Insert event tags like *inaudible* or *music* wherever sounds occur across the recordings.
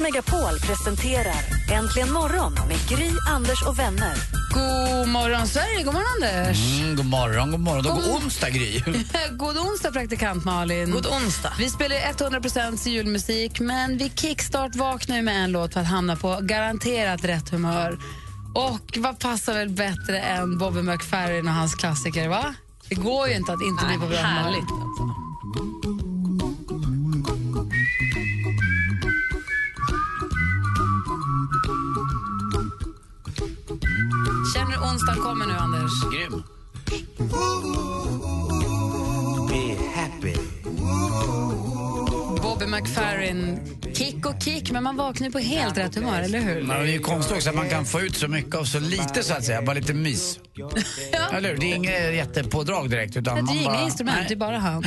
Megapol presenterar Äntligen morgon med Gry, Anders och vänner. God morgon, Sverige. God morgon, Anders. Mm, god morgon, god morgon. Då God- går onsdag, Gry. *laughs* God onsdag, praktikant Malin. God onsdag. Vi spelar 100% julmusik, men vi kickstart vaknar ju med en låt för att hamna på garanterat rätt humör. Och vad passar väl bättre än Bobby McFerrin och hans klassiker, va? Det går ju inte att inte bli på bra humör. Härligt. Kommer nu, Anders? Grym. Bobby McFerrin, kick och kick, men man vaknar på helt rätt humör, eller hur? Men det är ju konstigt också att man kan få ut så mycket av så lite, så att säga. Bara lite mys. *laughs* Eller hur? Det är inget jättepådrag direkt. Utan Det är ju bara... inga instrument, Nej. det är bara han.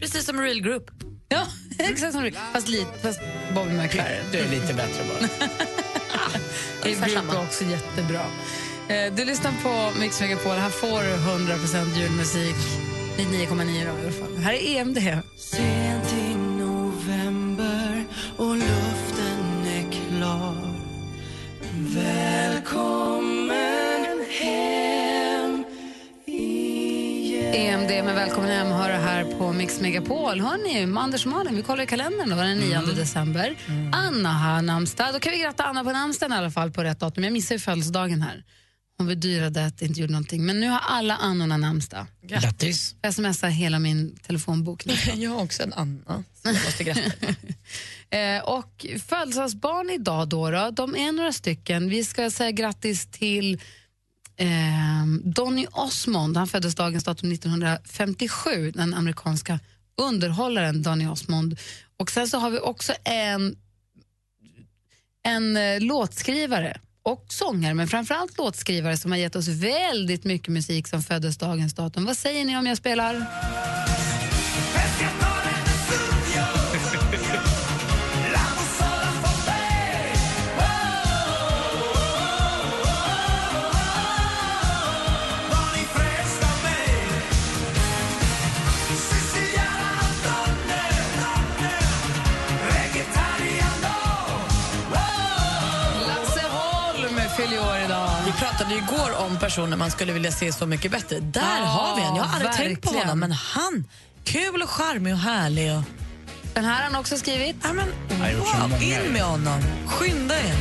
Precis som Real Group. Ja, *laughs* exakt som du. Fast, lite, fast Bobby McFerrin. Det är lite bättre bara. *laughs* Det samma. också jättebra. Eh, Du lyssnar på Mix Megapol. Här får du 100% julmusik. 99,9 då, i alla fall. Här är EMD. Sent i november och luften är klar Välkommen hem EMD med Välkommen hem hör du här på Mix Megapol. Hörrni, Anders och Malin, vi kollar i kalendern då, den 9 december. Anna har namnsdag. Då kan vi gratta Anna på namnsdagen i alla fall på rätt datum. Jag missar ju födelsedagen här. Hon bedyrade att det inte gjorde någonting. Men nu har alla Annorna namnsdag. Grattis. Jag smsar hela min telefonbok nu. *laughs* Jag har också en Anna som jag måste gratta. *laughs* Eh, och födelsedagsbarn idag då, då, de är några stycken. Vi ska säga grattis till eh, Donny Osmond. Han föddes dagens datum 1957, den amerikanska underhållaren Donny Osmond. Och sen så har vi också en, en eh, låtskrivare och sångare, men framförallt låtskrivare som har gett oss väldigt mycket musik som föddes dagens datum. Vad säger ni om jag spelar? Pratade igår om personer man skulle vilja se Så mycket bättre. Där Ja, har vi en. Jag har aldrig tänkt på verkligen. honom, men han, kul och charmig och härlig. Och, Den här har han också skrivit. ja, men, wow, in med honom. Skynda er.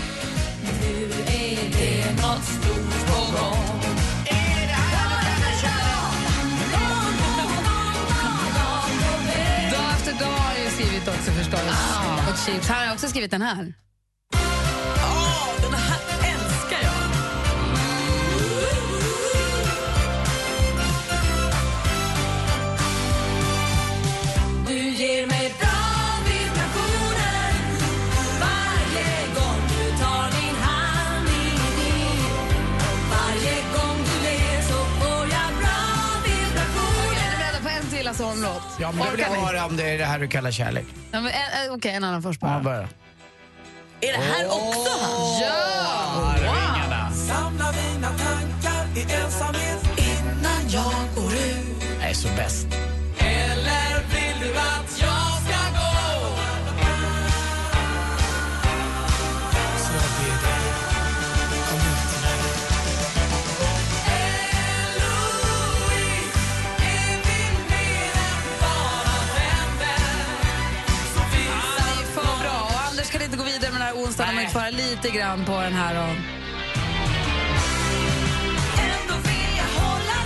Dag efter dag har jag skrivit också förstås. Och Chips. Han har också skrivit den här. Holm-låt? Ja, men det vill jag höra om det är det här du kallar kärlek. Ja, men, eh, eh, Okej, en annan först Ja, bara. börja. Är det här också han? Ja! Ringarna. Samla dina tankar i ensamhet innan jag går ut Jag är så bäst. Lite grann på den här. Då.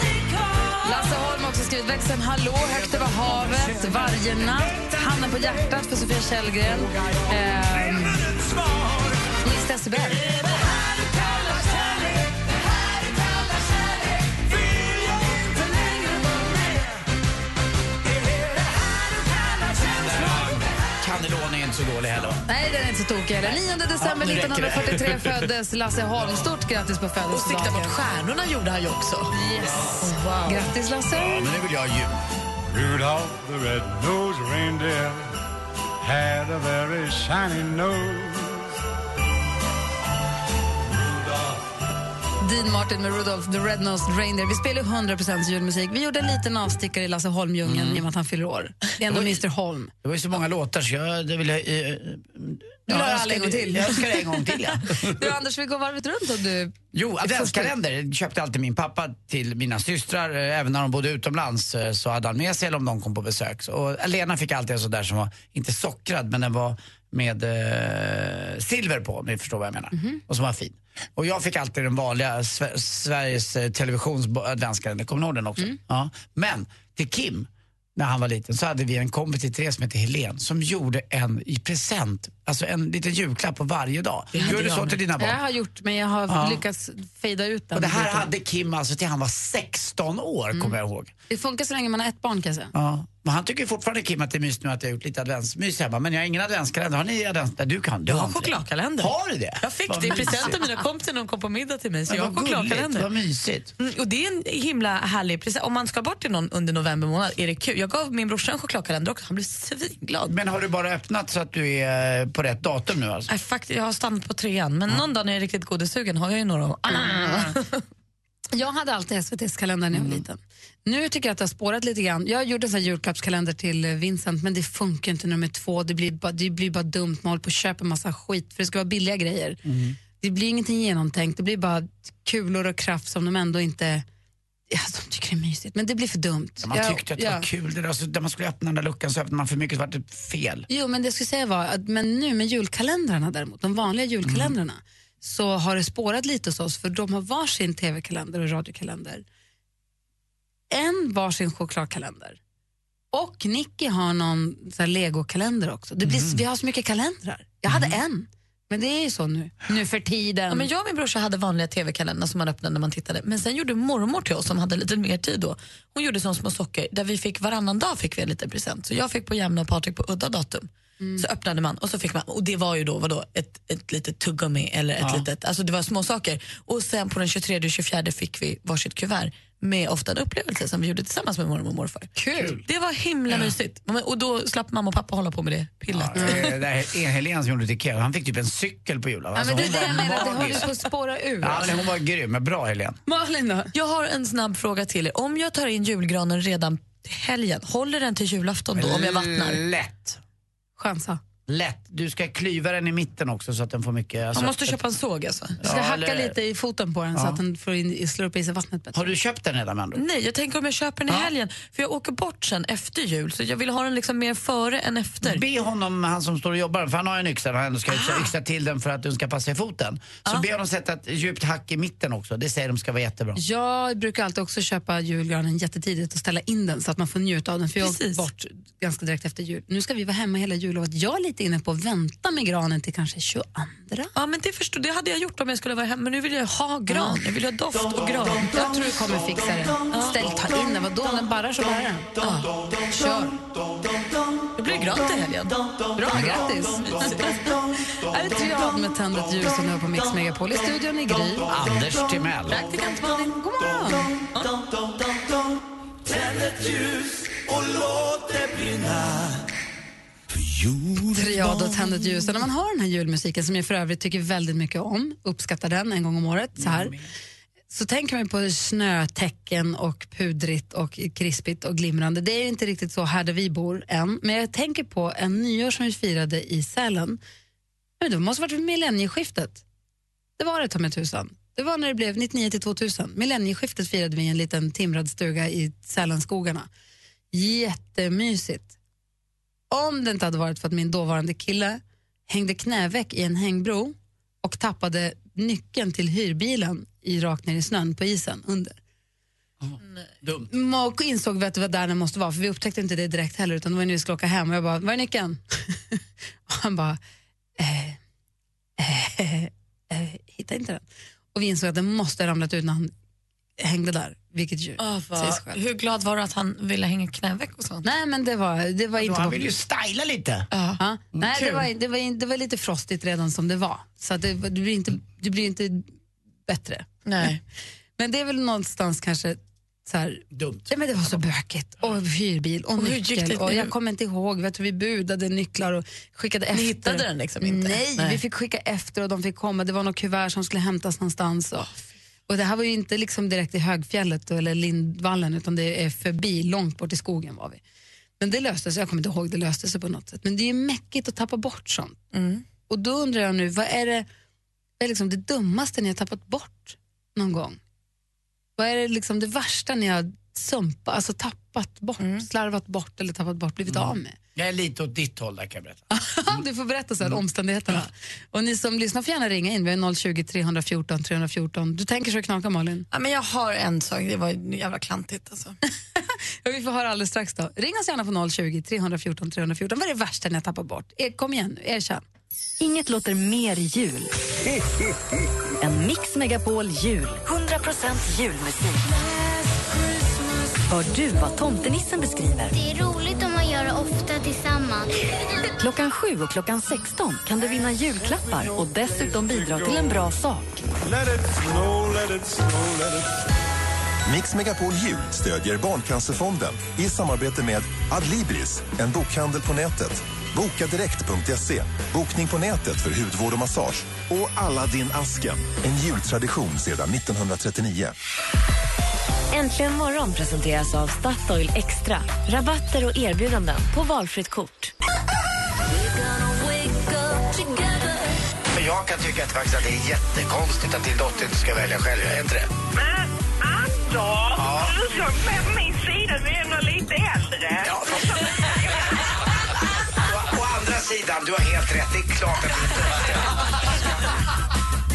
dig kvar Lasse Holm har också skrivit växeln Hallå högt över havet, Varje natt, Handen på hjärtat för Sofia Källgren. Ehm, Nils Decibel. Så dålig heller. Nej, den är inte så tokig heller. 9 december nu räcker det. 1943 *laughs* föddes Lasse Holm. Stort grattis på Och sikta födelsedagen. mot stjärnorna gjorde han ju också. Yes. Grattis Lasse. Men nu vill jag ha jul. Rudolph the red-nosed reindeer had a very shiny nose. Dean Martin med Rudolph the Red-Nosed Reindeer. Vi spelar ju 100% julmusik. Vi gjorde en liten avstickare i Lasse Holm-djungeln Mm. i och med att han fyller år. Det är ändå Mr Holm. Det var ju så många låtar så jag det vill jag... Eh, Du vill höra jag alla en gång till? Jag önskar det en gång till, ja. *laughs* Du Anders, vi går varvet runt och du... Jo, adventskalender köpte alltid min pappa till mina systrar. eh, Även när de bodde utomlands eh, så hade han med sig eller om de kom på besök. Och Lena fick alltid en sån där som var, inte sockrad, men den var med eh, silver på, om ni förstår vad jag menar. Och som var fin. Och jag fick alltid den vanliga Sve- Sveriges eh, Televisions bo- adventskalender, kommer ni ihåg den också? Ja. Men till Kim, när han var liten, så hade vi en kompis till Therese som hette Helen som gjorde en i present, alltså en liten julklapp på varje dag. Gör du så till dina barn? Jag har gjort, men jag har Ja. lyckats fejda ut den. Och det här hade Kim alltså till han var 16 år, kommer jag ihåg. Det funkar så länge man har ett barn kan jag säga. Ja. Men han tycker fortfarande Kim att det är mysigt nu att jag har gjort lite adventsmys hemma. Men jag har ingen adventskalender. Har ni advents? Nej, Du kan. Du Jag har chokladkalender. Har du det? Jag fick Vad det i present av mina kompisar när de kom på middag till mig. Så Men jag har chokladkalender. Vad mysigt. Mm, och det är en himla härlig present. Om man ska bort till någon under november månad är det kul. Jag gav min brorsa en chokladkalender också. Han blev svinglad. Men har du bara öppnat så att du är på rätt datum nu alltså? Nej, faktiskt, jag har stannat på trean, men någon dag när jag är riktigt godissugen har jag ju några. Ah. *laughs* Jag hade alltid SVTs kalender när jag var Mm. liten. Nu tycker jag att det har spårat lite grann. Jag gjorde en sån julklappskalender till eh, Vincent men det funkar inte nummer två. Det blir bara, det blir bara dumt. Man håller på att köpa massa skit för det ska vara billiga grejer. Mm. Det blir ingenting genomtänkt. Det blir bara kulor och kraft som de ändå inte... Ja, de tycker det är mysigt, men det blir för dumt. Man Jag- tyckte att det ja. var kul. Det där, så, där man skulle öppna den där luckan så öppnade man för mycket så var det fel. Jo, men det jag skulle säga var att men nu med julkalendrarna däremot, de vanliga julkalendrarna, så har det spårat lite hos oss för de har varsin tv-kalender och radiokalender. En varsin chokladkalender. Och Nicky har någon så här legokalender också. Det blir, Vi har så mycket kalendrar. Jag hade en, men det är ju så nu, nu för tiden. Ja, men jag och min brorsa hade vanliga tv-kalendrar som man öppnade när man tittade. Men sen gjorde mormor till oss som hade lite mer tid då. Hon gjorde som små socker där vi fick varannan dag fick vi en liten present. Så jag fick på jämna och Patrik på udda datum. Så öppnade man och så fick man, och det var ju då vadå, ett, ett litet tuggummi eller ett litet, alltså det var små saker. Och sen på den 23 och 24 fick vi varsitt kuvert med ofta en upplevelse som vi gjorde tillsammans med mormor och morfar. Kul. Det var himla mysigt. Men- Och då slapp mamma och pappa hålla på med det pillet. Ja, det Helene som gjorde till Ikea, han fick typ en cykel på julen. ja, Alltså, men det är det jag menar, det håller på att spåra ur. Ja, men hon var grym. Men Bra Helene. Malin då? Jag har en snabb fråga till er. Om jag tar in julgranen redan till helgen, håller den till julafton då om jag vattnar? Lätt. Chansa. Lätt. Du ska klyva den i mitten också så att den får mycket... Alltså, Man måste köpa en såg alltså. Du ska Ja, hacka eller- lite i foten på den så Ja. att den får in, slår upp i sig vattnet bättre. Har du köpt den redan med? Nej, jag tänker om jag köper den i Ja. helgen. För jag åker bort sen efter jul, så jag vill ha den liksom mer före än efter. Be honom, han som står och jobbar, för han har en yxa och han ska yxa, Ah. yxa till den för att den ska passa i foten. Så be honom sätta ett djupt hack i mitten också. Det säger de ska vara jättebra. Jag brukar alltid också köpa julgranen jättetidigt och ställa in den så att man får njuta av den. För jag åker bort ganska direkt efter jul. Nu ska vi vara hemma hela jullovet. Jag är lite inne på att vänta med granen till kanske 22. Ja, men det, förstår, det hade jag gjort om jag skulle vara hemma, men nu vill jag ha gran. Jag vill ha doft och gran. Jag tror du kommer fixa det. Ställ, ta in den. Vadå? Den barrar så barrar den. Ja. Kör. Det blir gran till helgen. Bra, grattis. Här är Triad med Tänd ett ljus som har på Mix Megapol. I studion i Gry. Anders Timell. Praktikant Malin, god morgon. Triad och Tänd ett ljus. Och När man har den här julmusiken som jag för övrigt tycker väldigt mycket om, uppskattar den en gång om året, så här, så tänker man på snötäcken och pudrigt och krispigt och glimrande. Det är inte riktigt så här där vi bor än, men jag tänker på en nyår som vi firade i Sälen. Men det måste ha varit millennieskiftet. Det var det ta mig tusan. Det var när det blev 99 till 2000. Millennieskiftet firade vi i en liten timrad stuga i Sälenskogarna. Jättemysigt. Om det inte hade varit för att min dåvarande kille hängde knäveck i en hängbro och tappade nyckeln till hyrbilen i rakt ner i snön på isen under. Dumt. Och insåg vi att det var där den måste vara, för vi upptäckte inte det direkt heller, utan det var när vi skulle åka hem och jag bara, var är nyckeln? *laughs* och han bara, eh, eh, eh, hittar inte den. Och vi insåg att den måste ha ramlat ut när han hängde där. Vilket ju själv. hur glad var du att han ville hänga knäveck och sånt? Nej men det var, det var inte Han på- vill ju styla lite. Ja. Nej, det var, det, var, det var lite frostigt redan som det var. Så att det, det, blir inte, det blir inte bättre. Nej. *laughs* Men det är väl någonstans kanske så här, Dumt. Nej, men det var så bökigt. Och hyrbil och Och nyckel. det Och jag kommer inte ihåg. Jag tror vi budade nycklar och skickade efter. hittade den liksom inte? Nej, Nej. vi fick skicka efter och de fick komma. Det var något kuvert som skulle hämtas någonstans. Och, och det här var ju inte liksom direkt i Högfjället eller Lindvallen utan det är förbi, långt bort i skogen var vi. Men det löste sig, jag kommer inte ihåg, det löste sig på något sätt. Men det är ju mäckigt att tappa bort sånt. Och då undrar jag nu, vad är det, vad är liksom det dummaste ni har tappat bort någon gång? Vad är det, liksom det värsta ni har sumpat, alltså tappat bort, slarvat bort eller tappat bort, blivit av med? Jag är lite åt ditt håll där kan jag berätta. *laughs* du får berätta sen omständigheterna. Och ni som lyssnar får gärna ringa in, vi har 020 314 314. Du tänker så det knakar Malin? Ja, men jag har en sak, det var jävla klantigt alltså. *laughs* Ja, vi får höra alldeles strax då. Ring oss gärna på 020 314 314. Vad är det värsta ni har tappat bort? Er, kom igen nu, erkänn. Inget låter mer jul *laughs* än Mix Megapol Jul. 100% julmusik. Hör du vad tomtenissen beskriver? Det är roligt om man gör det ofta tillsammans. Klockan 7 och klockan 16 kan du vinna julklappar och dessutom bidra till en bra sak. Let it snow, let it snow, let it Mix Megapol Jul stödjer Barncancerfonden i samarbete med Adlibris, en bokhandel på nätet. Bokadirekt.se, bokning på nätet för hudvård och massage. Och Aladdin-asken, en jultradition sedan 1939. Äntligen morgon presenteras av Statoil Extra. Rabatter och erbjudanden på valfritt kort. Men jag kan tycka att, faktiskt att det är jättekonstigt att din dotter inte ska välja själv. Är inte det? Men Anders, du ska med på min sida, du är ändå lite äldre. *laughs* Å, å andra sidan, du har helt rätt. Det är klart att du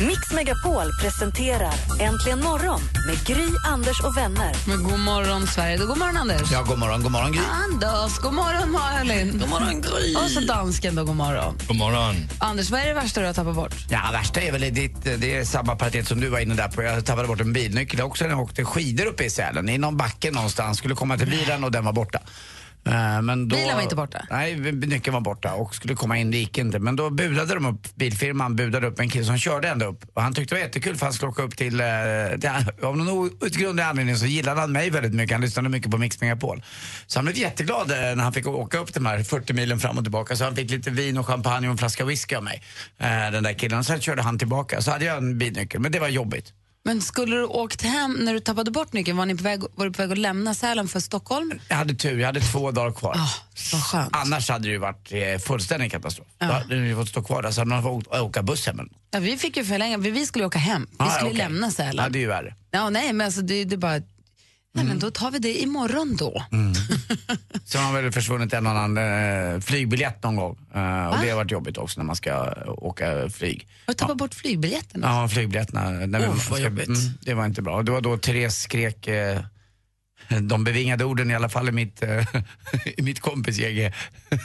Mix Megapol presenterar Äntligen morgon med Gry, Anders och vänner. Men god morgon Sverige, god morgon Anders. Ja, god morgon, god morgon Gry. Anders, god morgon Malin. God morgon Gry. Och så dansken då, god morgon. God morgon. Anders, vad är det värsta du har tappat bort? Ja, värsta är väl ditt, det är samma paritet som du var inne där på. Jag tappade bort en bilnyckel också när jag åkte skidor uppe i Sälen. I någon backe någonstans. Skulle komma till bilen och den var borta. Eh, Men då, Bilen var inte borta? Nej, nyckeln var borta och skulle komma in, det gick inte. Men då budade de upp, bilfirman budade upp en kille som körde ända upp. Och han tyckte det var jättekul för han skulle åka upp till, eh, till av någon outgrundlig anledning så gillade han mig väldigt mycket. Han lyssnade mycket på Mix Megapol. Så han blev jätteglad eh, när han fick åka upp de här 40 milen fram och tillbaka. Så han fick lite vin och champagne och en flaska whisky av mig. Den där killen. Sen körde han tillbaka. Så hade jag en bilnyckel, men det var jobbigt. Men skulle du åkt hem när du tappade bort nyckeln? Var, ni på väg, var du på väg att lämna Sälen för Stockholm? Jag hade tur, jag hade två dagar kvar. vad skönt. Annars hade det ju varit eh, fullständig katastrof. Då hade vi fått stå kvar där, så hade man fått åka buss hem. Ja, vi fick ju förlänga, vi skulle åka hem. Vi Ah, skulle okej. lämna Sälen. Ja, det är ju värre. Ja, nej, men alltså det, det är bara... Nej, men då tar vi det imorgon då. *laughs* Så har väl försvunnit en annan eh, flygbiljett någon gång. Eh, och det har varit jobbigt också när man ska eh, åka flyg. Har du tappat bort flygbiljetterna? Ja, flygbiljetterna. När vi- Oh, vad ska- jobbigt. Mm, det var inte bra. Det var då Therese skrek eh, de bevingade orden i alla fall i mitt, eh, *laughs* i mitt kompisgäng. eh,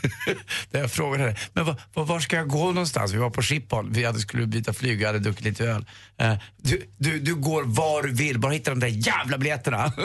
*laughs* Där jag frågade men var, var, ska jag gå någonstans? Vi var på Schiphol, vi hade, skulle byta flyg, jag hade druckit lite öl. Eh, Du, du, du går var du vill, bara hitta de där jävla biljetterna. *laughs*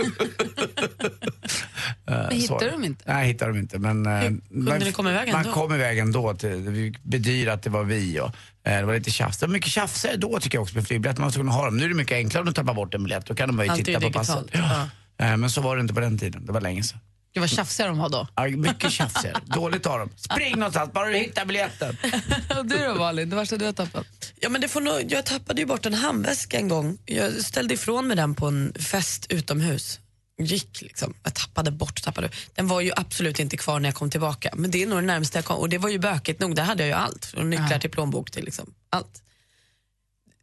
Men hittade de inte? Nej, hittade de inte. Men, eh, man, ni komma iväg man ändå? kom iväg ändå. Till, vi bedyra att det var vi. Och, eh, det var lite tjafs. Det var mycket tjafs då tycker jag också med flygbiljetter. Man var tvungen att ha dem. Nu är det mycket enklare att tappa bort en biljett. Då kan de ju titta på passet. digitalt. Eh, Men så var det inte på den tiden. Det var länge sedan. Det var tjafsiga de var då. Ja, mycket tjafsigare. *laughs* Dåligt av dem. Spring någonstans, bara du hittar biljetten. *laughs* Och du då Malin, det värsta du har tappat? Ja, men det får nog, jag tappade ju bort en handväska en gång. Jag ställde ifrån mig den på en fest utomhus. Gick liksom. Jag tappade bort, tappade. Den var ju absolut inte kvar när jag kom tillbaka. Men det är nog det närmaste jag kom. Och det var ju bökigt nog. Där hade jag ju allt. Från nycklar till plånbok till liksom allt.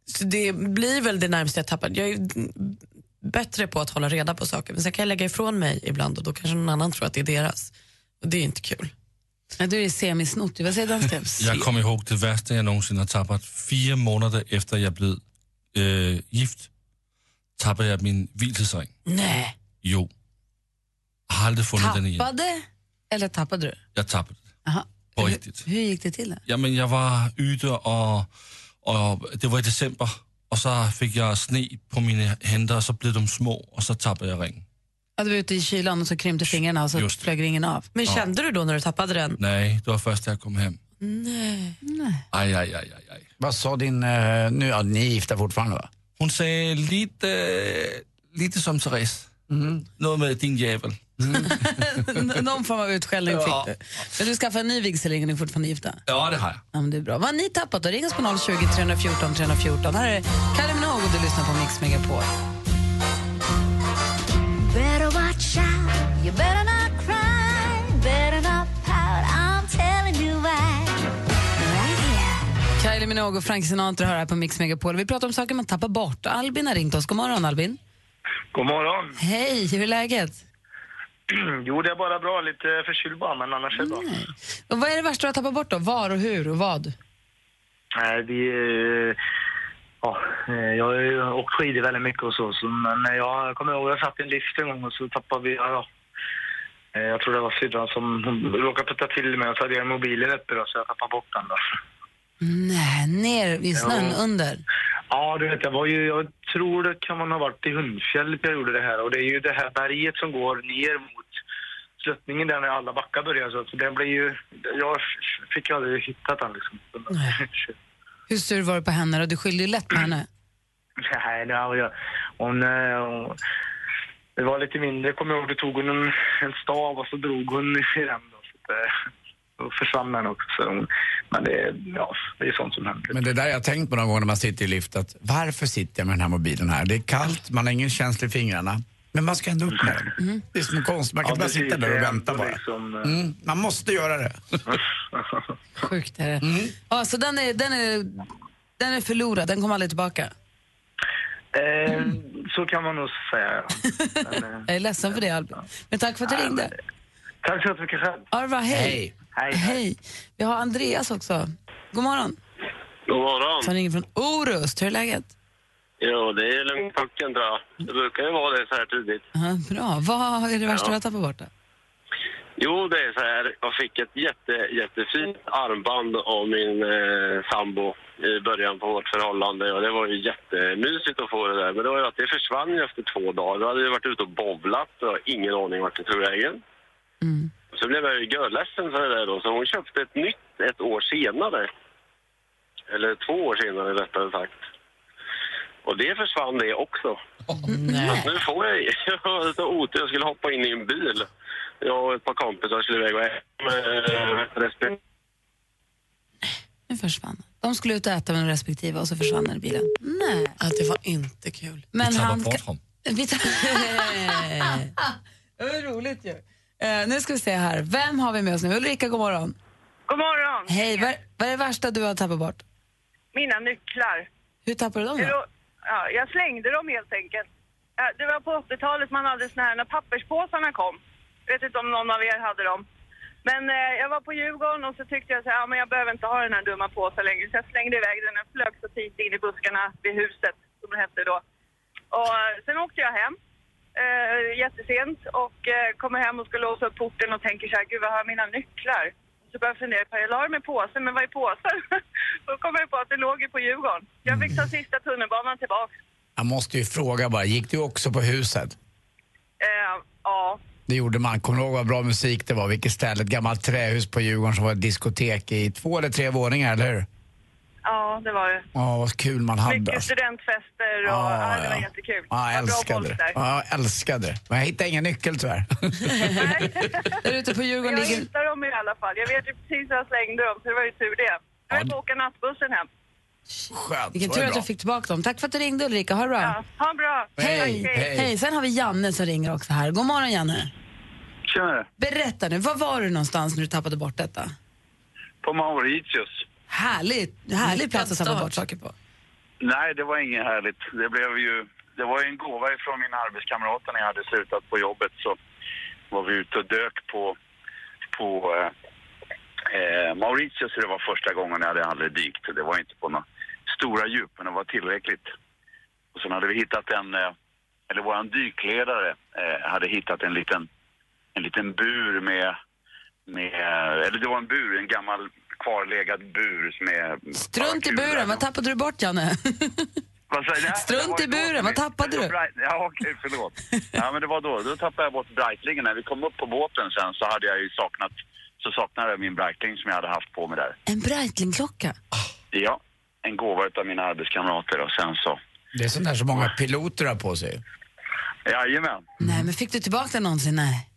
Så det blir väl det närmaste jag tappade. Jag bättre på att hålla reda på saker. Men sen kan jag lägga ifrån mig ibland och då kanske någon annan tror att det är deras. Och det är inte kul. Ja, du är semisnottig. Vad säger dansken? Jag kommer ihåg det värsta jag någonsin har tappat. Fyra månader efter jag blev øh, gift tappade jag min vigselring. Nej. Jo. Jag har aldrig funnit den igen. Tappade eller tappade du? Jag tappade Aha. på riktigt. Hur gick det till? Då? Jamen, jag var ute och, och det var i december och så fick jag sne på mina händer och så blev de små och så tappade jag ringen. Ja, du var ute i kylan och så krympte fingrarna och så Just flög ringen av. Men Ja. kände du då när du tappade den? Nej, det var först när jag kom hem. Nej. Aj, aj, aj, aj, aj. Vad sa din, eh, nu, ja, ni är gifta fortfarande va? Hon säger lite, lite som Therese. Mm. Något med din jävel. *laughs* Någon form av utskällning Ja. fick du. Men du skaffade en ny vigselring och ni är fortfarande gifta? Ja, det har jag. Ja, men det är bra. Vad har ni tappat då? Ring oss på 020 314 314. Här är Kylie Minogue och du lyssnar på Mix Megapol. Better watch out, you better not cry, better not pout, I'm telling you why. Right here. Kylie Minogue och Frank Sinatra hör här på Mix Megapol. Vi pratar om saker man tappar bort. Albin har ringt oss. God morgon Albin. God morgon. Hej, hur är läget? *clears throat* Jo, det är bara bra. Lite förkyld bara, men annars är det bra. Och vad är det värsta du har tappat bort då? Var och hur och vad? Nej, vi... Ja, eh, jag har ju åkt skidor väldigt mycket och så, så men jag kommer ihåg jag satt i en lift en gång och så tappade vi... Ja. Eh, jag tror det var syrran som råkade putta till mig och så hade jag mobilen uppe då, så jag tappade bort den då. Nej, ner i snön Ja. under. Ja, du vet, jag var ju... Jag tror det kan man ha varit i Hundfjäll jag gjorde det här och det är ju det här berget som går ner mot sluttningen där när alla backar börjar så, så det blir ju... Jag fick ju aldrig hittat den liksom. Hur sur var du på henne? Och du skyllde ju lätt på henne. Nej, det var jag. Hon, eh, hon, det var lite mindre, kommer jag ihåg, då tog hon en, en stav och så drog hon i den då. Så att, eh, då försvann den också. Men det, ja, det är sånt som händer. Men det där jag har tänkt på någon gång när man sitter i lift, att varför sitter jag med den här mobilen här? Det är kallt, man har ingen känsla i fingrarna. Men man ska ändå upp med den. Det är som konstigt, man kan Ja, bara sitta där och vänta bara. liksom, eh, Mm, man måste göra det. *laughs* Sjukt är det. Ja, så den är, den, är, den är förlorad, den kommer aldrig tillbaka. Eh, så kan man nog säga. Men, *laughs* Jag är ledsen för det Albin. Men tack för att du ringde. tack så mycket själv. Ja, det var hej. Hej. Hej. Vi har Andreas också. God morgon. God morgon. Han ringer från Orust. Hur är läget? Jo, det är lugnt pucken tror jag. Det brukar ju vara det så här tidigt. Ja, bra. Vad är det värsta Ja. du har tappat bort? Då? Jo, det är så här. Jag fick ett jätte, jättefint armband av min eh, sambo i början på vårt förhållande och det var ju jättemysigt att få det där. Men det var ju att det försvann efter två dagar. Då hade vi varit ute och bowlat och ingen aning vart det tog vägen. Så blev jag ju görledsen för det där då, så hon köpte ett nytt ett år senare. Eller två år senare rättare sagt. Och det försvann det också. Så att nu får jag, *laughs* jag var så otur, jag skulle hoppa in i en bil. Jag och ett par kompisar skulle iväg och äta med eh, respektive Nu försvann. De skulle ut och äta med respektive och så försvann i bilen. Nej. Att det var inte kul. Men Vi han bort honom. Vi tar... *laughs* *laughs* det var roligt ju. Eh, nu ska vi se här. Vem har vi med oss nu? Ulrika, god morgon. God morgon. Hej, vad, vad är det värsta du har tappat bort? Mina nycklar. Hur tappade du dem då? Ja, jag slängde dem helt enkelt. Det var på 80-talet man hade såna här när papperspåsarna kom. Jag vet inte om någon av er hade dem. Men eh, jag var på Djurgården och så tyckte jag så här, ja, men jag behöver inte ha den här dumma påsen längre. Så jag slängde iväg den. Den flög så tidigt in i buskarna vid huset, som det hette då. Och eh, sen åkte jag hem eh, jättesent och eh, kommer hem och ska låsa upp porten och tänker så här, gud vad har mina nycklar? Så började jag fundera på, jag la dem i påsen, men vad är påsen? *laughs* Då kom jag på att det låg ju på Djurgården. Jag fick ta sista tunnelbanan tillbaka. Jag måste ju fråga bara, gick du också på huset? Eh, ja, Det gjorde man. Kommer du ihåg vad bra musik det var? Vilket ställe? Ett gammalt trähus på Djurgården som var ett diskotek i två eller tre våningar, eller hur? Ja, det var det. Ja, vad kul man hade. Mycket studentfester och Ja, ja, det var ja. jättekul. Ja, jag Det älskade folk det. där. Ja, jag älskade det. Men jag hittade ingen nyckel tyvärr. *laughs* Där ute på Djurgården Jag ligger... hittade dem i alla fall. Jag vet ju precis var jag slängde dem, så det var ju tur det. Jag att åka nattbussen hem. Skönt. Vilken tur att du fick tillbaka dem. Tack för att du ringde Ulrika. Ha det bra. Ja, ha en bra. Hej. Tack, Hej. Sen har vi Janne som ringer också här. God morgon Janne. Tjena. Berätta nu, var var du någonstans när du tappade bort detta? På Mauritius. Härligt, härlig plats att tappa bort saker på. Nej, det var inget härligt. Det blev ju... Det var ju en gåva ifrån mina arbetskamrater när jag hade slutat på jobbet så var vi ute och dök på, på eh, eh, Mauritius. Det var första gången jag hade aldrig dykt. Det var inte på några stora djup, men det var tillräckligt. Och sen hade vi hittat en, eh, eller våran dykledare eh, hade hittat en liten, en liten bur med, med, eller det var en bur, en gammal kvarlegad bur med... Strunt i buren, vad tappade du bort Janne? *laughs* Vad säger ni? Strunt i buren, som vad tappade du? Ja, okej, förlåt. Ja, men det var då. Då tappade jag bort Breitlingen. När vi kom upp på båten sen så hade jag ju saknat, så saknade jag min Breitling som jag hade haft på mig där. En Breitling-klocka. Ja, en gåva utav mina arbetskamrater och sen så... Det är sånt där som många piloter har på sig. Jajamän. Nej, men fick du tillbaka den någonsin? Nej.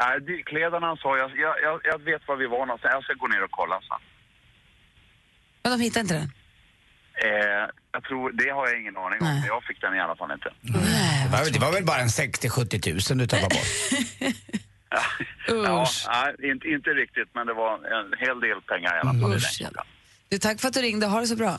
Nej, dykledarna sa jag, jag, jag, jag vet var vi var någonstans. Jag ska gå ner och kolla sen. Men de hittade inte den? Eh, jag tror, det har jag ingen aning om. men Jag fick den i alla fall inte. Det var, det var väl bara en 60-70 tusen du tappade bort? *laughs* Ja, nej, inte, inte riktigt, men det var en hel del pengar i alla fall. i Usch, den klockan. Du, tack för att du ringde. Ha det så bra.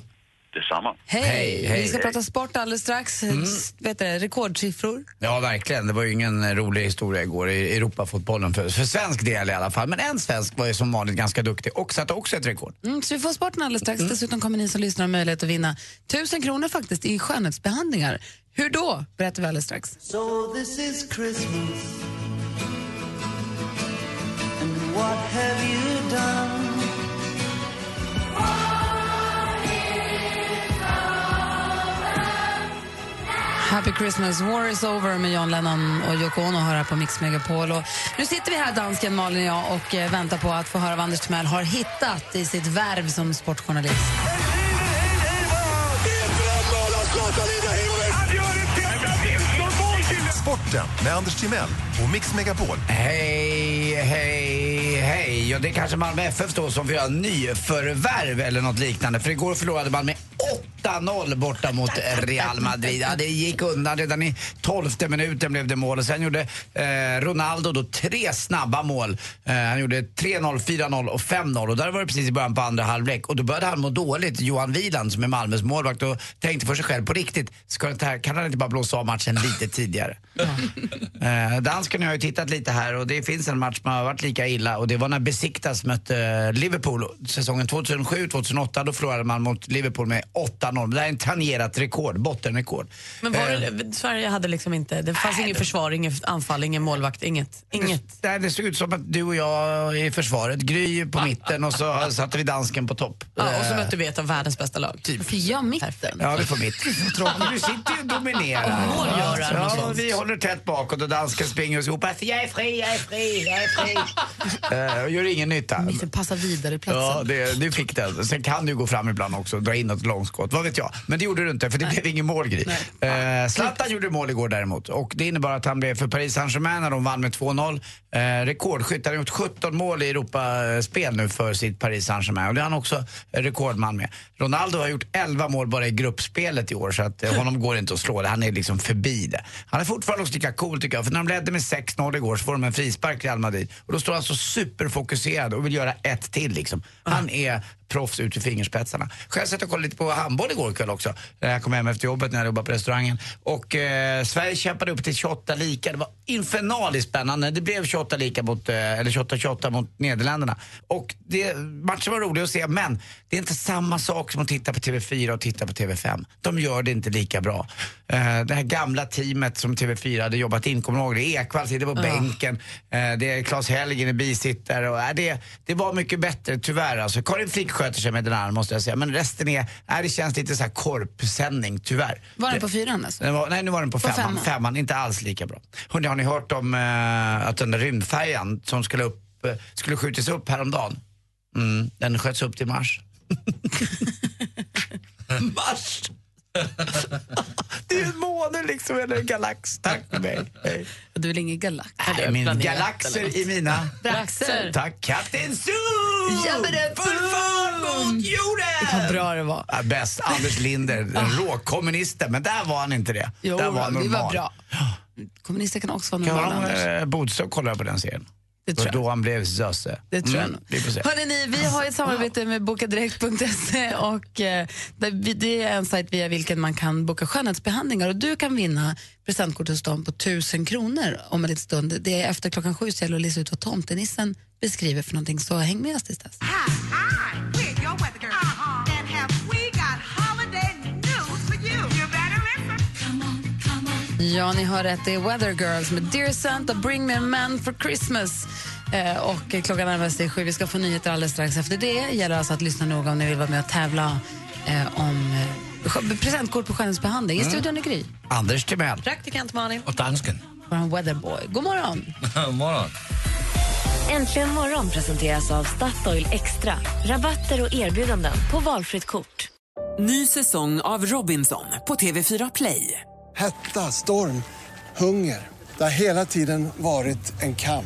Detsamma. Hej! Vi ska prata sport alldeles strax. S- Vet du, rekordsiffror. Ja, verkligen. Det var ju ingen eh, rolig historia igår i Europafotbollen, för, för svensk del i alla fall. Men en svensk var ju som vanligt ganska duktig och satte också ett rekord. Mm, så vi får sporten alldeles strax. Dessutom kommer ni som lyssnar ha möjlighet att vinna tusen kronor faktiskt i skönhetsbehandlingar. Hur då? Berättar vi alldeles strax. So this is Christmas. And what have you done? Happy Christmas, War is over med John Lennon och Yoko Ono hör här på Mix Megapol. Och nu sitter vi här, dansken Malin och jag, och eh, väntar på att få höra vad Anders Timell har hittat i sitt värv som sportjournalist. Sporten med Anders Timell och Mix Megapol. Hej, hej, hej. Ja, det är kanske Malmö FF då som får göra nyförvärv eller något liknande. För igår förlorade man med 8-0 borta mot Real Madrid. Ja, det gick undan. Redan i 12 minuten blev det mål. Och sen gjorde eh, Ronaldo då tre snabba mål. Eh, han gjorde 3-0, 4-0 och 5-0. Och där var det precis i början på andra halvlek. Och då började han må dåligt, Johan Wieland som är Malmös målvakt och tänkte för sig själv på riktigt, ska det här, kan han inte bara blåsa av matchen lite tidigare? Eh, dansken har ju tittat lite här och det finns en match som har varit lika illa och det var när Besiktas mötte eh, Liverpool säsongen 2007-2008. Då förlorade man mot Liverpool med 8-0. Det här är en tangerat rekord, bottenrekord. Men var Eh, det, Sverige hade liksom inte, det fanns inget försvar, inget anfall, ingen målvakt, inget. inget. Nej, det såg ut som att du och jag i försvaret, Gry på mitten och så satte vi dansken på topp. Ja, och så Eh, mötte vi ett av världens bästa lag. Typ. För jag mitten. Ja, vi får mitt. Men du sitter ju och dominerar. Och målgöraren och ja, sånt. vi håller tätt bakåt och dansken springer oss ihop. Alltså, jag är fri, jag är fri, jag är fri. *laughs* Eh, och gör ingen nytta. Mitten passar vidare platsen. Ja, det, du fick den. Sen kan du gå fram ibland också och dra in ett långskott. Vad vet jag. Men det gjorde du inte för det blev ingen mål. Eh, Zlatan gjorde mål igår däremot. Och det innebar att han blev för Paris Saint-Germain när de vann med 2-0. Eh, rekordskytt. Han har gjort 17 mål i Europaspel nu för sitt Paris Saint-Germain. Och det är han också rekordman med. Ronaldo har gjort 11 mål bara i gruppspelet i år så att eh, honom går inte att slå. Det. Han är liksom förbi det. Han är fortfarande också lika cool tycker jag. För när de ledde med 6-0 igår så får de en frispark Real Madrid. Och då står han så superfokuserad och vill göra ett till liksom. Han är proffs ut i fingerspetsarna. Själv satt jag och kollade lite på handboll igår kväll också. När jag kom hem efter jobbet när jag jobbade på restaurangen. Och eh, Sverige kämpade upp till 28 lika. Det var infernaliskt spännande. Det blev 28 lika mot, eh, eller 28-28 mot Nederländerna. Och det, matchen var rolig att se men det är inte samma sak som att titta på TV4 och titta på TV5. De gör det inte lika bra. Eh, det här gamla teamet som TV4 hade jobbat in, kommer ihåg det? Ekwall sitter på Ja. bänken. Eh, det är Claes Helgen i bisittare. Och, äh, det, det var mycket bättre tyvärr. Alltså, Karin Frick sköter sig med den här måste jag säga. Men resten är, äh, det känns lite så här korpsändning tyvärr. Var den på fyran alltså? den var, nej, nu var den på, På femman. femman. femman. Inte alls lika bra. Hörrni, har ni hört om eh, att den där rymdfärjan som skulle, upp, eh, skulle skjutas upp häromdagen? Mm, den sköts upp till mars. *laughs* *laughs* mars! *laughs* är måne liksom, eller en galax. Tack för mig. Hej. Du vill ingen galax? Nej, min galaxer i mina... Braxer. Tack, Kapten Zoo! Full fart mot jorden! Vad bra det var. Ja, bäst, Anders Linder, den råkommunisten. Men där var han inte det. Jo, där var han det var normal. bra. Kommunister kan också vara Kan normala, Anders. eh, Bodström kolla på den serien? Det tror jag. då han blev Jösse. Det tror jag Mm. Hörrni, ni, vi har ett samarbete med bokadirekt.se och eh, det är en sajt via vilken man kan boka skönhetsbehandlingar och du kan vinna presentkort hos dem på 1000 kronor om en liten stund. Det är efter klockan sju så gäller det att lista ut vad tomtenissen beskriver för någonting så häng med oss tills dess. On. Ja, ni har rätt. Det är Weather Girls med Dear Santa, Bring Me a Man for Christmas. Eh, och klockan närmar sig sju. Vi ska få nyheter alldeles strax efter det. gäller alltså att lyssna noga om ni vill vara med och tävla eh, om eh, presentkort på skönhetsbehandling. I Mm. studion är Gry. Anders Timell. Praktikant Malin. Och dansken. Vår weatherboy. God morgon. *laughs* Morgon. Äntligen morgon presenteras av Statoil Extra. Rabatter och erbjudanden på valfritt kort. Ny säsong av Robinson på TV4 Play. Hetta, storm, hunger. Det har hela tiden varit en kamp.